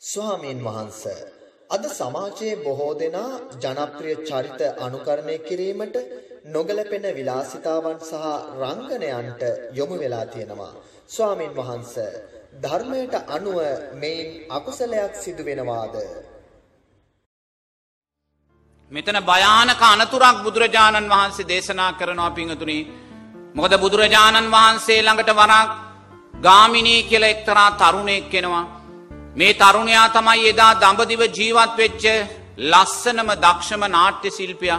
ස්වාමීන් වහන්ස අද සමාජයේ බොහෝ දෙනා ජනප්‍රිය චරිත අනුකරණය කිරීමට නොගැලපෙන විලාසිතාවන් සහ රංගනයන්ට යොමු වෙලා තියෙනවා. ස්වාමීන් වහන්ස ධර්මයට අනුව මේන් අකුසලයක් සිදු වෙනවාද? මෙතන භයානක අනතුරක් බුදුරජාණන් වහන්සේ දේශනා කරනවා පිංහතුනි. මොකද බුදුරජාණන් වහන්සේ ළඟට වරක් ගාමිනී කියල එක්තරා තරුණයෙක් කෙනවා. මේ තරුණයා තමයි එදා දඹදිව ජීවත් වෙච්ච ලස්සනම දක්ෂම නාට්‍ය ශිල්පිය.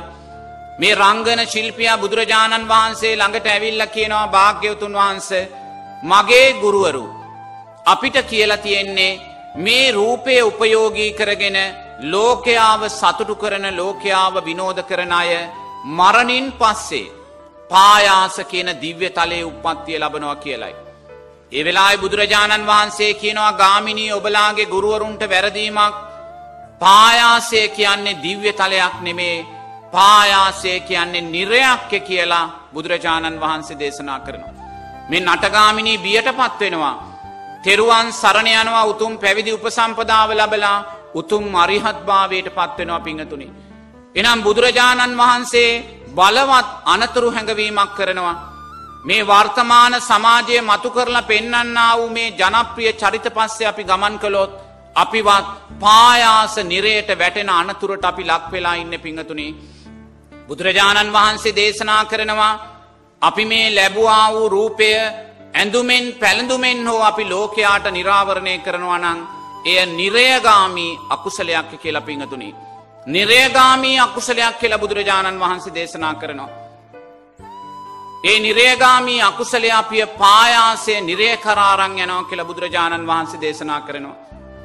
මේ රංගන ශිල්පියා බුදුරජාණන් වහන්සේ ළඟට ඇවිල්ල කියනවා භාග්‍යවතුන් වහන්සේ මගේ ගුරුවරු. අපිට කියලා තියෙන්නේ මේ රූපය උපයෝගී කරගෙන ලෝකයාව සතුටු කරන ලෝකයාව විනෝද කරන අය මරණින් පස්සේ පායාස කියන දිව්‍ය තලයේ උපත්තිය ලබනවා කියලයි. ඒ වෙලායි බුදුරජාණන් වහන්සේ කියනවා ගාමිණී ඔබලාගේ ගුරුවරුන්ට වැරදීමක් පායාසය කියන්නේ දිව්‍ය තලයක් නෙමේ පායාසය කියන්නේ නිරයක්ක කියලා බුදුරජාණන් වහන්සේ දේශනා කරනවා. මේ නටගාමිණී බියට පත්වෙනවා. තෙරුවන් සරණ යනවා උතුම් පැවිදි උපසම්පදාව ලබලා උතුම් මරිහත්භාවයට පත්වෙනවා පිංහතුනි. එනම් බුදුරජාණන් වහන්සේ බලවත් අනතුරු හැඟවීමක් කරනවා. මේ වර්තමාන සමාජය මතු කරලා පෙන්නන්නා වූ මේ ජනප්‍රිය චරිත පස්සේ අපි ගමන් කළොත් අපිවත් පායාස නිරයට වැටෙන අනතුරට අපි ලක් වෙලා ඉන්න පිංහතුනි. බුදුරජාණන් වහන්සේ දේශනා කරනවා අපි මේ ලැබවා වූ රූපය ඇඳුමෙන් පැළඳුමෙන් හෝ අපි ලෝකයාට නිරාවරණය කරනවා නං එය නිරයගාමී අකුසලයක් කියලා පිංහතුනි. නිරේගාමී අකුසලයක් කියලා බුදුරජාණන් වහන්සේ දේශනා කරනවා. ඒ නිරේගාමී අකුසලයා අපිය පායාසය නිරය කරාරං යනෝ කියලා බුදුරජාණන් වහන්සේ දේශනා කරනවා.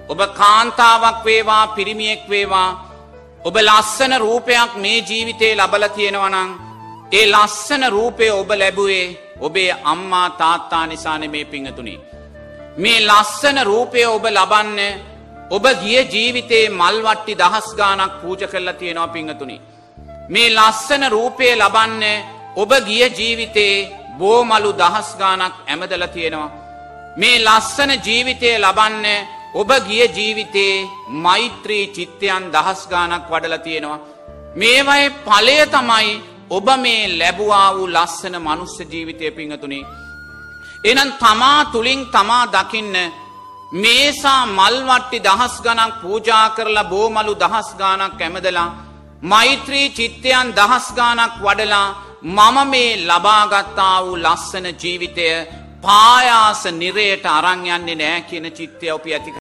ඔබ කාන්තාවක් වේවා පිරිමියෙක් වේවා ඔබ ලස්සන රූපයක් මේ ජීවිතේ ලබල තියෙනවනං ඒ ලස්සන රූපය ඔබ ලැබුවේ ඔබේ අම්මා තාත්තා නිසාන මේ පිංහතුනි. මේ ලස්සන රූපය ඔබ ලබන්න ඔබ ගිය ජීවිතේ මල්වට්ටි දහස් ගානක් පූජ කරලා තියෙනවා පිංහතුනි. මේ ලස්සන රූපය ලබන්න ඔබ ගිය ජීවිතේ බෝමලු දහස් ගානක් ඇමදල තියෙනවා. මේ ලස්සන ජීවිතය ලබන්න ඔබ ගිය ජීවිතේ මෛත්‍රී චිත්තයන් දහස් ගානක් වඩල තියෙනවා. මේවයි පලය තමයි ඔබ මේ ලැබවා වූ ලස්සන මනුස්ස ජීවිතය පිංහතුනි. එනම් තමා තුළින් තමා දකින්න මේසා මල්වට්ටි දහස් ගනක් පූජා කරලා බෝමලු දහස් ගානක් ඇමදලා මෛත්‍රී චිත්තයන් දහස් ගානක් වඩලා මම මේ ලබාගත්තා වූ ලස්සන ජීවිතය පායාස නිරයට අරංයන්නේ නෑ කියන චිත්තය ඔපි ඇති